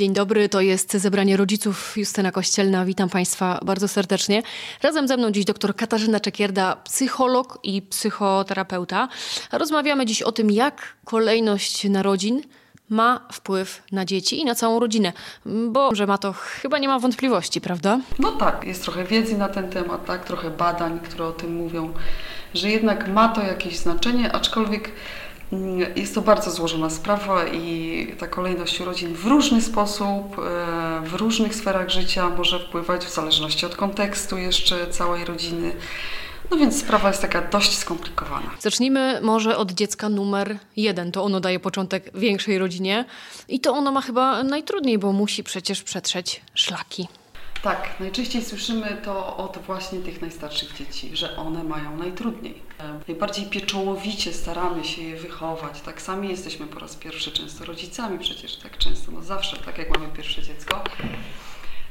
Dzień dobry, to jest zebranie rodziców Justyna Kościelna. Witam Państwa bardzo serdecznie. Razem ze mną dziś dr Katarzyna Czekierda, psycholog i psychoterapeuta. Rozmawiamy dziś o tym, jak kolejność narodzin ma wpływ na dzieci i na całą rodzinę, bo że ma to chyba nie ma wątpliwości, prawda? No tak, jest trochę wiedzy na ten temat, tak, trochę badań, które o tym mówią, że jednak ma to jakieś znaczenie, aczkolwiek jest to bardzo złożona sprawa i ta kolejność urodzin w różny sposób, e, w różnych sferach życia może wpływać w zależności od kontekstu jeszcze całej rodziny. No więc sprawa jest taka dość skomplikowana. Zacznijmy może od dziecka numer jeden. To ono daje początek większej rodzinie i to ono ma chyba najtrudniej, bo musi przecież przetrzeć szlaki. Tak, najczęściej słyszymy to od właśnie tych najstarszych dzieci, że one mają najtrudniej. Najbardziej pieczołowicie staramy się je wychować. Tak sami jesteśmy po raz pierwszy często rodzicami przecież, tak często, no zawsze, tak jak mamy pierwsze dziecko.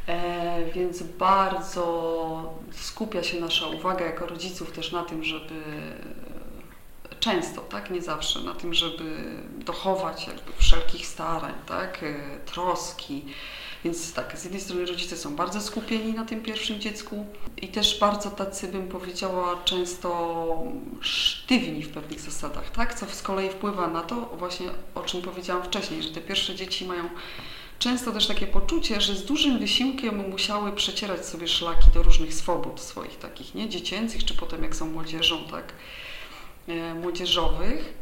E, więc bardzo skupia się nasza uwaga jako rodziców też na tym, żeby często, tak, nie zawsze, na tym, żeby dochować jakby wszelkich starań, tak, e, troski. Więc tak, z jednej strony rodzice są bardzo skupieni na tym pierwszym dziecku i też bardzo tacy, bym powiedziała, często sztywni w pewnych zasadach, tak, co z kolei wpływa na to, właśnie o czym powiedziałam wcześniej, że te pierwsze dzieci mają często też takie poczucie, że z dużym wysiłkiem musiały przecierać sobie szlaki do różnych swobód swoich takich, nie? Dziecięcych, czy potem jak są młodzieżą, tak, e, młodzieżowych.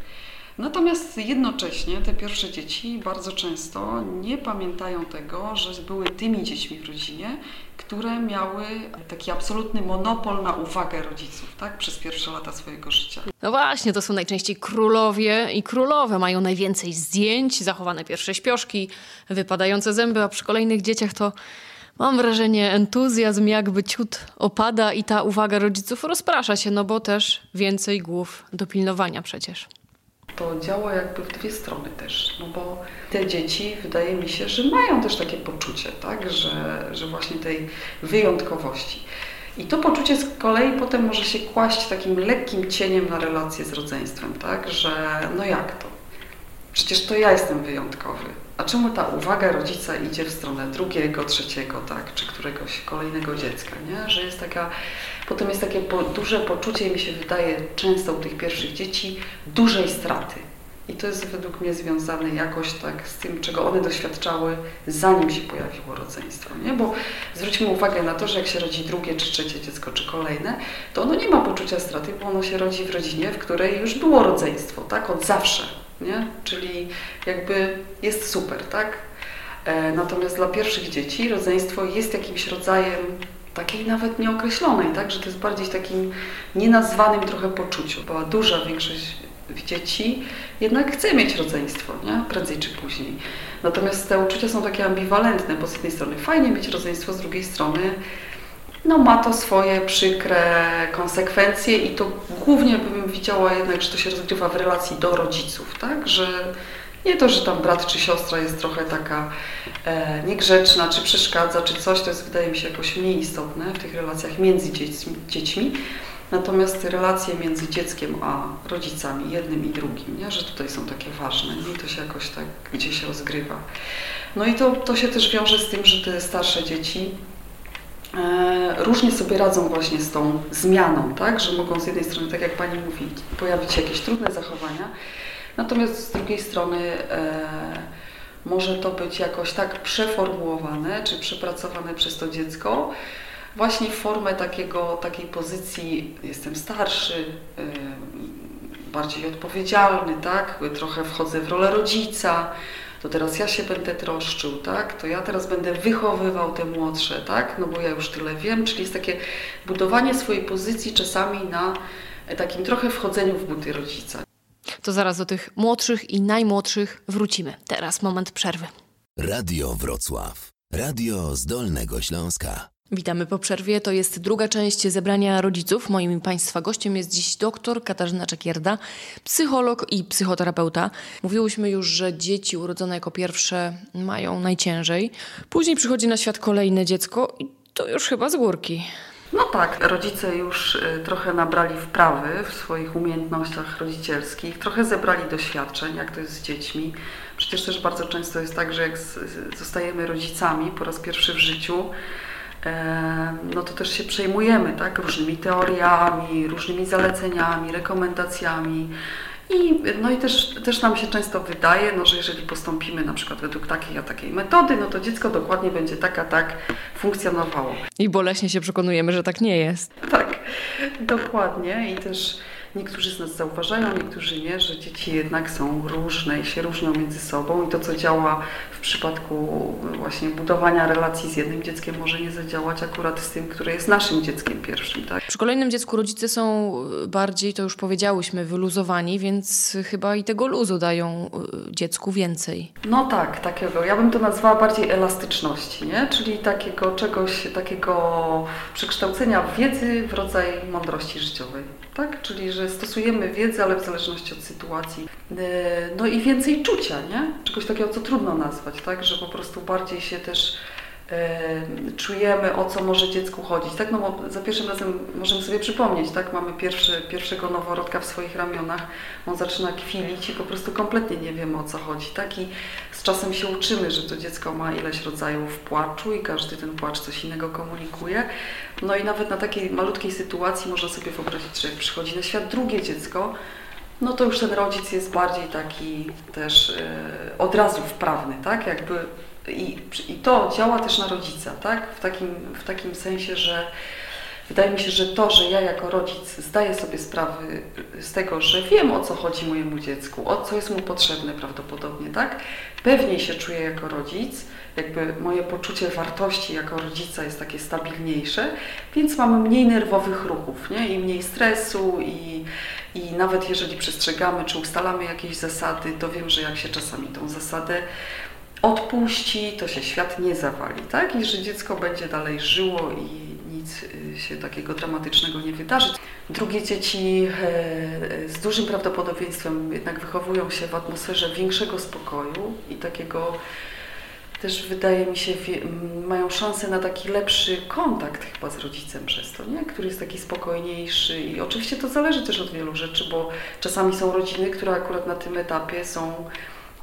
Natomiast jednocześnie te pierwsze dzieci bardzo często nie pamiętają tego, że były tymi dziećmi w rodzinie, które miały taki absolutny monopol na uwagę rodziców, tak, przez pierwsze lata swojego życia. No właśnie, to są najczęściej królowie i królowe. Mają najwięcej zdjęć, zachowane pierwsze śpioszki, wypadające zęby, a przy kolejnych dzieciach to mam wrażenie, entuzjazm jakby ciut opada i ta uwaga rodziców rozprasza się, no bo też więcej głów do pilnowania przecież to działa jakby w dwie strony też, no bo te dzieci wydaje mi się, że mają też takie poczucie, tak, że, że właśnie tej wyjątkowości. I to poczucie z kolei potem może się kłaść takim lekkim cieniem na relacje z rodzeństwem, tak, że no jak to? Przecież to ja jestem wyjątkowy. A czemu ta uwaga rodzica idzie w stronę drugiego, trzeciego, tak, czy któregoś kolejnego dziecka, nie? Że jest taka, potem jest takie po, duże poczucie, mi się wydaje, często u tych pierwszych dzieci, dużej straty. I to jest według mnie związane jakoś tak z tym, czego one doświadczały, zanim się pojawiło rodzeństwo. Nie? Bo zwróćmy uwagę na to, że jak się rodzi drugie czy trzecie dziecko, czy kolejne, to ono nie ma poczucia straty, bo ono się rodzi w rodzinie, w której już było rodzeństwo, tak? Od zawsze nie? Czyli jakby jest super, tak? E, natomiast dla pierwszych dzieci rodzeństwo jest jakimś rodzajem takiej nawet nieokreślonej, tak? Że to jest bardziej takim nienazwanym trochę poczuciu. Była duża większość dzieci jednak chce mieć rodzeństwo, nie? Prędzej czy później. Natomiast te uczucia są takie ambiwalentne, bo z jednej strony fajnie mieć rodzeństwo, z drugiej strony no ma to swoje przykre konsekwencje i to głównie bym widziała jednak, że to się rozgrywa w relacji do rodziców, tak, że nie to, że tam brat czy siostra jest trochę taka e, niegrzeczna, czy przeszkadza, czy coś, to jest wydaje mi się jakoś mniej istotne w tych relacjach między dziećmi. Natomiast relacje między dzieckiem a rodzicami, jednym i drugim, nie? że tutaj są takie ważne nie? i to się jakoś tak gdzieś rozgrywa. No i to, to się też wiąże z tym, że te starsze dzieci różnie sobie radzą właśnie z tą zmianą, tak? że mogą z jednej strony, tak jak Pani mówi, pojawić się jakieś trudne zachowania, natomiast z drugiej strony e, może to być jakoś tak przeformułowane czy przepracowane przez to dziecko, właśnie w formę takiego, takiej pozycji jestem starszy, e, bardziej odpowiedzialny, tak? trochę wchodzę w rolę rodzica, to teraz ja się będę troszczył, tak? To ja teraz będę wychowywał te młodsze, tak? No bo ja już tyle wiem, czyli jest takie budowanie swojej pozycji czasami na takim trochę wchodzeniu w buty rodzica. To zaraz do tych młodszych i najmłodszych wrócimy. Teraz moment przerwy. Radio Wrocław. Radio z Dolnego Śląska. Witamy po przerwie. To jest druga część zebrania rodziców. Moim Państwa gościem jest dziś doktor Katarzyna Czekierda, psycholog i psychoterapeuta. Mówiłyśmy już, że dzieci urodzone jako pierwsze mają najciężej. Później przychodzi na świat kolejne dziecko i to już chyba z górki. No tak, rodzice już y, trochę nabrali wprawy w swoich umiejętnościach rodzicielskich, trochę zebrali doświadczeń, jak to jest z dziećmi. Przecież też bardzo często jest tak, że jak zostajemy rodzicami po raz pierwszy w życiu, no to też się przejmujemy tak, różnymi teoriami, różnymi zaleceniami, rekomendacjami. I, no i też, też nam się często wydaje, no, że jeżeli postąpimy na przykład według takiej a takiej metody, no to dziecko dokładnie będzie tak a tak funkcjonowało. I boleśnie się przekonujemy, że tak nie jest. Tak, dokładnie. I też Niektórzy z nas zauważają, niektórzy nie, że dzieci jednak są różne i się różnią między sobą i to, co działa w przypadku właśnie budowania relacji z jednym dzieckiem może nie zadziałać akurat z tym, które jest naszym dzieckiem pierwszym. Tak? Przy kolejnym dziecku rodzice są bardziej, to już powiedziałyśmy, wyluzowani, więc chyba i tego luzu dają y, dziecku więcej. No tak, takiego. Ja bym to nazwała bardziej elastyczności, nie? czyli takiego czegoś, takiego przekształcenia wiedzy w rodzaj mądrości życiowej. Tak? Czyli, że stosujemy wiedzę, ale w zależności od sytuacji. E, no i więcej czucia, nie? Czegoś takiego, co trudno nazwać, tak? Że po prostu bardziej się też czujemy, o co może dziecku chodzić. Tak? No bo za pierwszym razem możemy sobie przypomnieć, tak? Mamy pierwszy, pierwszego noworodka w swoich ramionach, on zaczyna kwilić i po prostu kompletnie nie wiemy, o co chodzi. Tak? I z czasem się uczymy, że to dziecko ma ileś rodzajów płaczu i każdy ten płacz coś innego komunikuje. No i nawet na takiej malutkiej sytuacji można sobie wyobrazić, że jak przychodzi na świat drugie dziecko, no to już ten rodzic jest bardziej taki też yy, od razu wprawny, tak? Jakby i, i to działa też na rodzica, tak? W takim, w takim sensie, że wydaje mi się, że to, że ja jako rodzic zdaję sobie sprawy z tego, że wiem o co chodzi mojemu dziecku, o co jest mu potrzebne prawdopodobnie, tak? Pewniej się czuję jako rodzic, jakby moje poczucie wartości jako rodzica jest takie stabilniejsze, więc mamy mniej nerwowych ruchów, nie? I mniej stresu i, i nawet jeżeli przestrzegamy czy ustalamy jakieś zasady, to wiem, że jak się czasami tą zasadę odpuści, to się świat nie zawali, tak? I że dziecko będzie dalej żyło i nic y, się takiego dramatycznego nie wydarzy. Drugie dzieci e, z dużym prawdopodobieństwem jednak wychowują się w atmosferze większego spokoju i takiego też wydaje mi się, mają szansę na taki lepszy kontakt chyba z rodzicem przez to, nie? który jest taki spokojniejszy i oczywiście to zależy też od wielu rzeczy, bo czasami są rodziny, które akurat na tym etapie są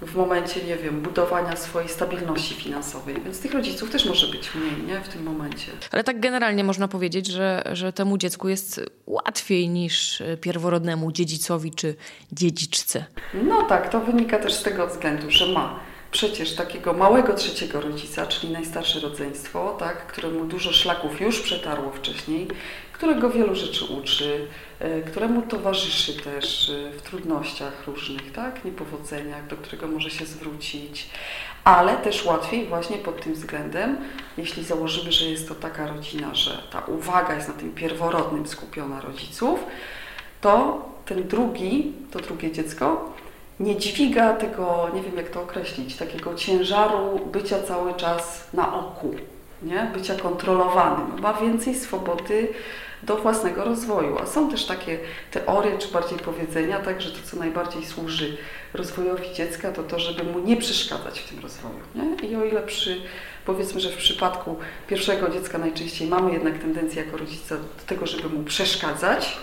w momencie, nie wiem, budowania swojej stabilności finansowej, więc tych rodziców też może być mniej, nie, w tym momencie. Ale tak generalnie można powiedzieć, że, że temu dziecku jest łatwiej niż pierworodnemu dziedzicowi czy dziedziczce. No tak, to wynika też z tego względu, że ma przecież takiego małego trzeciego rodzica, czyli najstarsze rodzeństwo, tak, któremu dużo szlaków już przetarło wcześniej, którego wielu rzeczy uczy, e, któremu towarzyszy też e, w trudnościach różnych, tak, niepowodzeniach, do którego może się zwrócić, ale też łatwiej właśnie pod tym względem, jeśli założymy, że jest to taka rodzina, że ta uwaga jest na tym pierworodnym skupiona rodziców, to ten drugi, to drugie dziecko nie dźwiga tego, nie wiem jak to określić, takiego ciężaru bycia cały czas na oku, nie? bycia kontrolowanym. Ma więcej swobody do własnego rozwoju. A są też takie teorie, czy bardziej powiedzenia, tak, że to, co najbardziej służy rozwojowi dziecka, to to, żeby mu nie przeszkadzać w tym rozwoju. Nie? I o ile przy, powiedzmy, że w przypadku pierwszego dziecka najczęściej mamy jednak tendencję jako rodzice do tego, żeby mu przeszkadzać,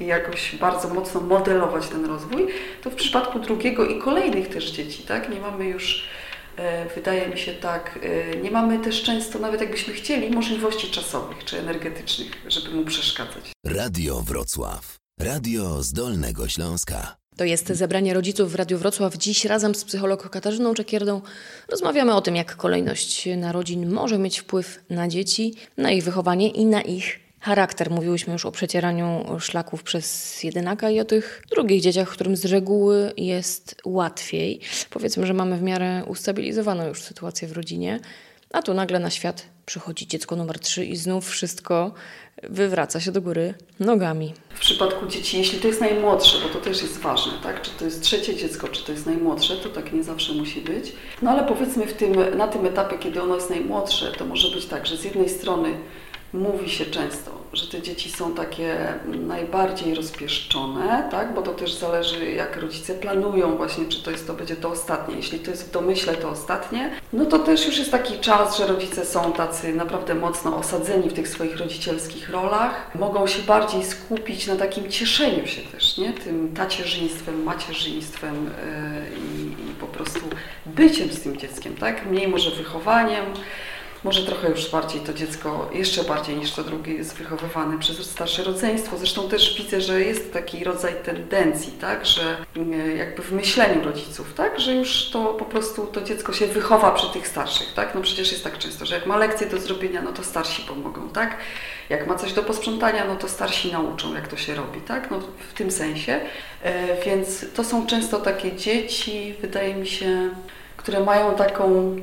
i jakoś bardzo mocno modelować ten rozwój, to w przypadku drugiego i kolejnych też dzieci, tak, nie mamy już, e, wydaje mi się tak, e, nie mamy też często, nawet jakbyśmy chcieli, możliwości czasowych czy energetycznych, żeby mu przeszkadzać. Radio Wrocław. Radio z Dolnego Śląska. To jest zebranie rodziców w Radiu Wrocław. Dziś razem z psycholog Katarzyną Czekierdą rozmawiamy o tym, jak kolejność narodzin może mieć wpływ na dzieci, na ich wychowanie i na ich charakter. Mówiłyśmy już o przecieraniu szlaków przez jedynaka i o tych drugich dzieciach, którym z reguły jest łatwiej. Powiedzmy, że mamy w miarę ustabilizowaną już sytuację w rodzinie, a tu nagle na świat przychodzi dziecko numer 3 i znów wszystko wywraca się do góry nogami. W przypadku dzieci, jeśli to jest najmłodsze, bo to też jest ważne, tak? czy to jest trzecie dziecko, czy to jest najmłodsze, to tak nie zawsze musi być. No ale powiedzmy w tym, na tym etapie, kiedy ono jest najmłodsze, to może być tak, że z jednej strony mówi się często, że te dzieci są takie najbardziej rozpieszczone, tak? bo to też zależy, jak rodzice planują właśnie, czy to jest to będzie to ostatnie. Jeśli to jest w domyśle to ostatnie, no to też już jest taki czas, że rodzice są tacy naprawdę mocno osadzeni w tych swoich rodzicielskich rolach. Mogą się bardziej skupić na takim cieszeniu się też, nie? Tym tacierzyństwem, macierzyństwem yy, i, i po prostu byciem z tym dzieckiem, tak? Mniej może wychowaniem, może trochę już bardziej to dziecko, jeszcze bardziej niż to drugie jest wychowywane przez starsze rodzeństwo. Zresztą też widzę, że jest taki rodzaj tendencji, tak, że mm, jakby w myśleniu rodziców, tak, że już to po prostu to dziecko się wychowa przy tych starszych, tak. No przecież jest tak często, że jak ma lekcje do zrobienia, no to starsi pomogą, tak. Jak ma coś do posprzątania, no to starsi nauczą, jak to się robi, tak, no w tym sensie. E, więc to są często takie dzieci, wydaje mi się, które mają taką...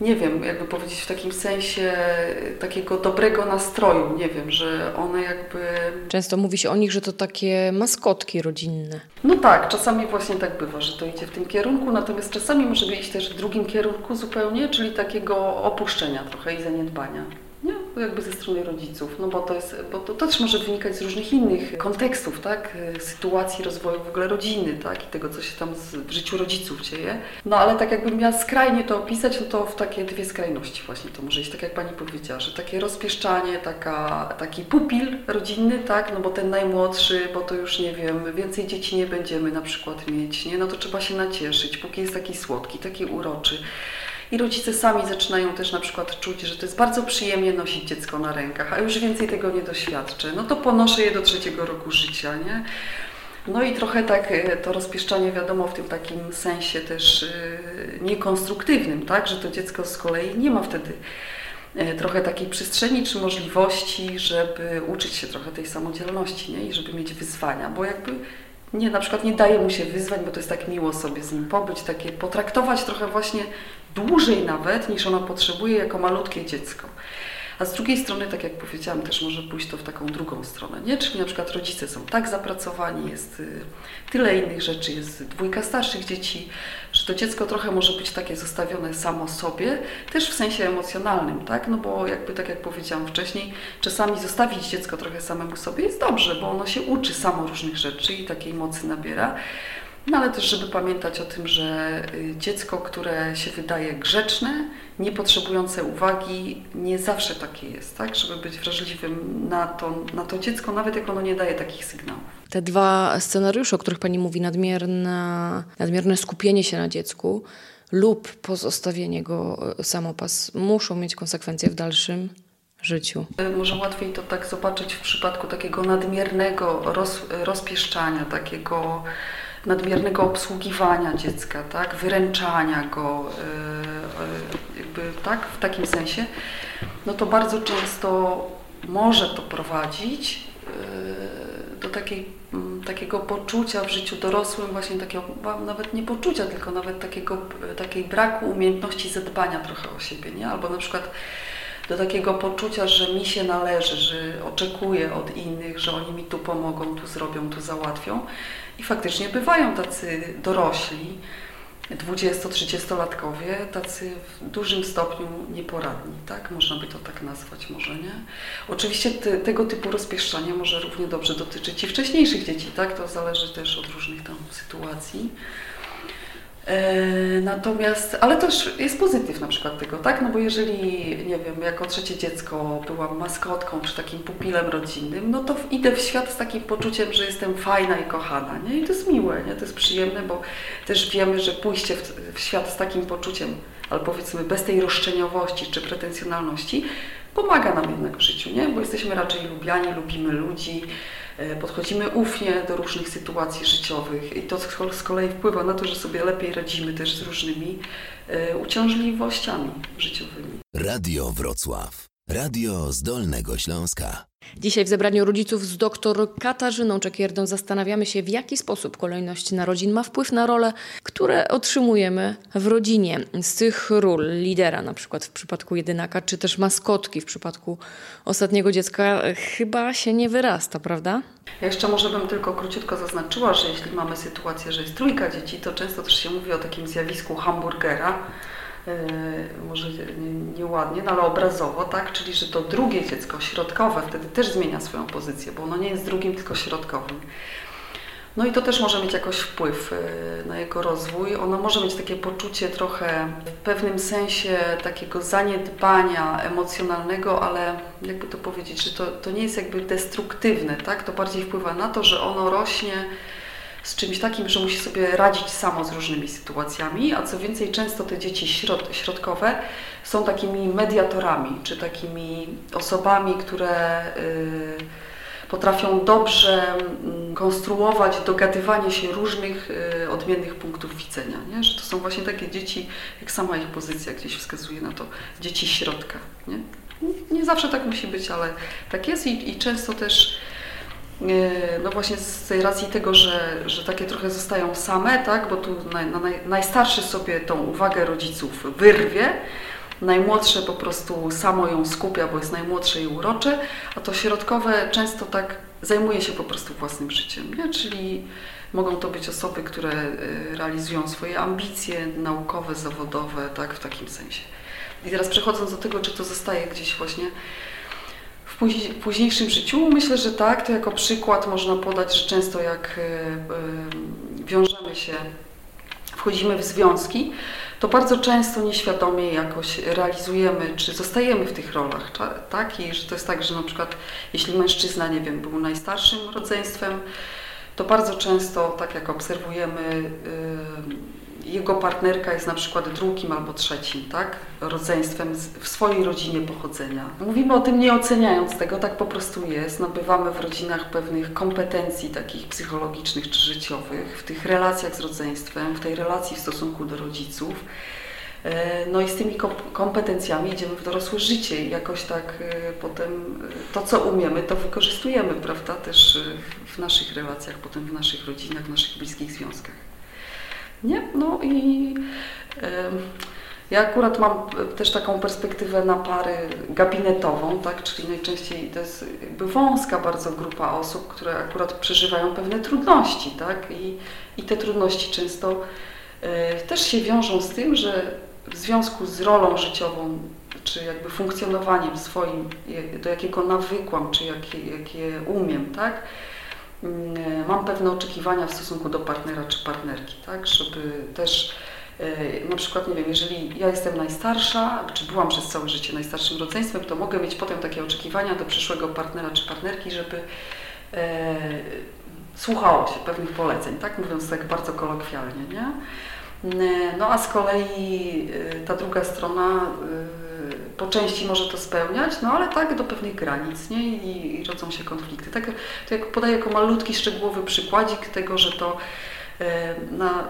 Nie wiem, jakby powiedzieć w takim sensie takiego dobrego nastroju, nie wiem, że one jakby... Często mówi się o nich, że to takie maskotki rodzinne. No tak, czasami właśnie tak bywa, że to idzie w tym kierunku, natomiast czasami może iść też w drugim kierunku zupełnie, czyli takiego opuszczenia trochę i zaniedbania nie? Jakby ze strony rodziców, no bo to jest, bo to, to, też może wynikać z różnych innych kontekstów, tak, sytuacji rozwoju w ogóle rodziny, tak, i tego, co się tam w życiu rodziców dzieje. No ale tak jakbym miała skrajnie to opisać, no to w takie dwie skrajności właśnie to może iść, tak jak Pani powiedziała, że takie rozpieszczanie, taka, taki pupil rodzinny, tak, no bo ten najmłodszy, bo to już nie wiem, więcej dzieci nie będziemy na przykład mieć, nie, no to trzeba się nacieszyć, póki jest taki słodki, taki uroczy. I rodzice sami zaczynają też na przykład czuć, że to jest bardzo przyjemnie nosić dziecko na rękach, a już więcej tego nie doświadczę. No to ponoszę je do trzeciego roku życia, nie? No i trochę tak e, to rozpieszczanie wiadomo w tym takim sensie też e, niekonstruktywnym, tak? Że to dziecko z kolei nie ma wtedy e, trochę takiej przestrzeni czy możliwości, żeby uczyć się trochę tej samodzielności nie? i żeby mieć wyzwania, bo jakby nie, na przykład nie daje mu się wyzwań, bo to jest tak miło sobie z nim pobyć, takie potraktować trochę właśnie dłużej nawet niż ona potrzebuje jako malutkie dziecko. A z drugiej strony, tak jak powiedziałam, też może pójść to w taką drugą stronę, nie? Czyli na przykład rodzice są tak zapracowani, jest y, tyle innych rzeczy, jest dwójka starszych dzieci, że to dziecko trochę może być takie zostawione samo sobie, też w sensie emocjonalnym, tak? No bo jakby tak jak powiedziałam wcześniej, czasami zostawić dziecko trochę samemu sobie jest dobrze, bo ono się uczy samo różnych rzeczy i takiej mocy nabiera. No ale też, żeby pamiętać o tym, że y, dziecko, które się wydaje grzeczne, nie potrzebujące uwagi, nie zawsze takie jest, tak? Żeby być wrażliwym na to, na to dziecko, nawet jak ono nie daje takich sygnałów. Te dwa scenariusze, o których Pani mówi, nadmierne, nadmierne skupienie się na dziecku lub pozostawienie go y, samopas, muszą mieć konsekwencje w dalszym życiu. Y, może łatwiej to tak zobaczyć w przypadku takiego nadmiernego roz, rozpieszczania, takiego nadmiernego obsługiwania dziecka, tak, wyręczania go, e, e, jakby tak, w takim sensie, no to bardzo często może to prowadzić e, do takiej, takiego poczucia w życiu dorosłym, właśnie takiego, nawet nie poczucia, tylko nawet takiego, takiej braku umiejętności zadbania trochę o siebie, nie? Albo na przykład do takiego poczucia, że mi się należy, że oczekuję od innych, że oni mi tu pomogą, tu zrobią, tu załatwią. I faktycznie bywają tacy dorośli, 20-30-latkowie, tacy w dużym stopniu nieporadni, tak? Można by to tak nazwać może, nie? Oczywiście te, tego typu rozpieszczania może równie dobrze dotyczyć i wcześniejszych dzieci, tak? To zależy też od różnych tam sytuacji. E, natomiast, ale też jest pozytyw na przykład tego, tak? No bo jeżeli, nie wiem, jako trzecie dziecko byłam maskotką czy takim pupilem rodzinnym, no to idę w świat z takim poczuciem, że jestem fajna i kochana, nie? I to jest miłe, nie? To jest przyjemne, bo też wiemy, że pójście w, w świat z takim poczuciem, ale powiedzmy bez tej roszczeniowości czy pretensjonalności, pomaga nam jednak w życiu, nie? Bo jesteśmy raczej lubiani, lubimy ludzi, podchodzimy ufnie do różnych sytuacji życiowych i to z kolei wpływa na to, że sobie lepiej radzimy też z różnymi e, uciążliwościami życiowymi. Radio Wrocław. Radio z Dolnego Śląska. Dzisiaj w zebraniu rodziców z dr Katarzyną Czekierdą zastanawiamy się, w jaki sposób kolejność narodzin ma wpływ na role, które otrzymujemy w rodzinie. Z tych ról lidera, na przykład w przypadku jedynaka, czy też maskotki w przypadku ostatniego dziecka, chyba się nie wyrasta, prawda? Ja jeszcze może bym tylko króciutko zaznaczyła, że jeśli mamy sytuację, że jest trójka dzieci, to często też się mówi o takim zjawisku hamburgera, może nieładnie, no ale obrazowo, tak? Czyli, że to drugie dziecko środkowe wtedy też zmienia swoją pozycję, bo ono nie jest drugim, tylko środkowym. No i to też może mieć jakoś wpływ e, na jego rozwój. Ono może mieć takie poczucie trochę w pewnym sensie takiego zaniedbania emocjonalnego, ale jakby to powiedzieć, że to, to nie jest jakby destruktywne, tak? To bardziej wpływa na to, że ono rośnie z czymś takim, że musi sobie radzić samo z różnymi sytuacjami, a co więcej, często te dzieci środ środkowe są takimi mediatorami, czy takimi osobami, które y, potrafią dobrze mm, konstruować dogadywanie się różnych y, odmiennych punktów widzenia. Nie? Że to są właśnie takie dzieci, jak sama ich pozycja gdzieś wskazuje na to, dzieci środka. Nie, nie zawsze tak musi być, ale tak jest i, i często też no właśnie z tej racji tego, że, że takie trochę zostają same, tak, bo tu naj, naj, najstarszy sobie tą uwagę rodziców wyrwie, najmłodsze po prostu samo ją skupia, bo jest najmłodsze i urocze, a to środkowe często tak zajmuje się po prostu własnym życiem, nie? czyli mogą to być osoby, które e, realizują swoje ambicje naukowe, zawodowe, tak, w takim sensie. I teraz przechodząc do tego, czy to zostaje gdzieś właśnie w późniejszym życiu? Myślę, że tak. To jako przykład można podać, że często jak e, e, wiążemy się, wchodzimy w związki, to bardzo często nieświadomie jakoś realizujemy, czy zostajemy w tych rolach, tak? I że to jest tak, że na przykład jeśli mężczyzna, nie wiem, był najstarszym rodzeństwem, to bardzo często, tak jak obserwujemy, jego partnerka jest na przykład drugim albo trzecim, tak? Rodzeństwem w swojej rodzinie pochodzenia. Mówimy o tym nie oceniając tego, tak po prostu jest. Nabywamy w rodzinach pewnych kompetencji takich psychologicznych czy życiowych, w tych relacjach z rodzeństwem, w tej relacji w stosunku do rodziców. E, no i z tymi kompetencjami idziemy w dorosłe życie i jakoś tak e, potem e, to, co umiemy, to wykorzystujemy, prawda, też w naszych relacjach, potem w naszych rodzinach, w naszych bliskich związkach. Nie? No i ja akurat mam też taką perspektywę na pary gabinetową, tak? czyli najczęściej to jest jakby wąska bardzo grupa osób, które akurat przeżywają pewne trudności. Tak? I, I te trudności często e, też się wiążą z tym, że w związku z rolą życiową, czy jakby funkcjonowaniem swoim, do jakiego nawykłam, czy jakie, jakie umiem, tak? Mm, mam pewne oczekiwania w stosunku do partnera czy partnerki, tak, żeby też e, na przykład, nie wiem, jeżeli ja jestem najstarsza, czy byłam przez całe życie najstarszym rodzeństwem, to mogę mieć potem takie oczekiwania do przyszłego partnera czy partnerki, żeby e, słuchało się pewnych poleceń, tak, mówiąc tak bardzo kolokwialnie, nie? Mm, no a z kolei e, ta druga strona e, po części może to spełniać, no ale tak do pewnych granic, nie? I, i rodzą się konflikty. Tak, to jak podaję jako malutki, szczegółowy przykładzik tego, że to e, na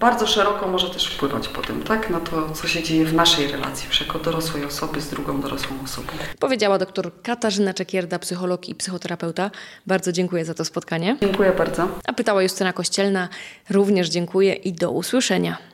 bardzo szeroko może też wpływać potem, tak, na to, co się dzieje w naszej relacji, już jako dorosłej osoby z drugą dorosłą osobą. Powiedziała doktor Katarzyna Czekierda, psycholog i psychoterapeuta. Bardzo dziękuję za to spotkanie. Dziękuję bardzo. A pytała Justyna Kościelna. Również dziękuję i do usłyszenia.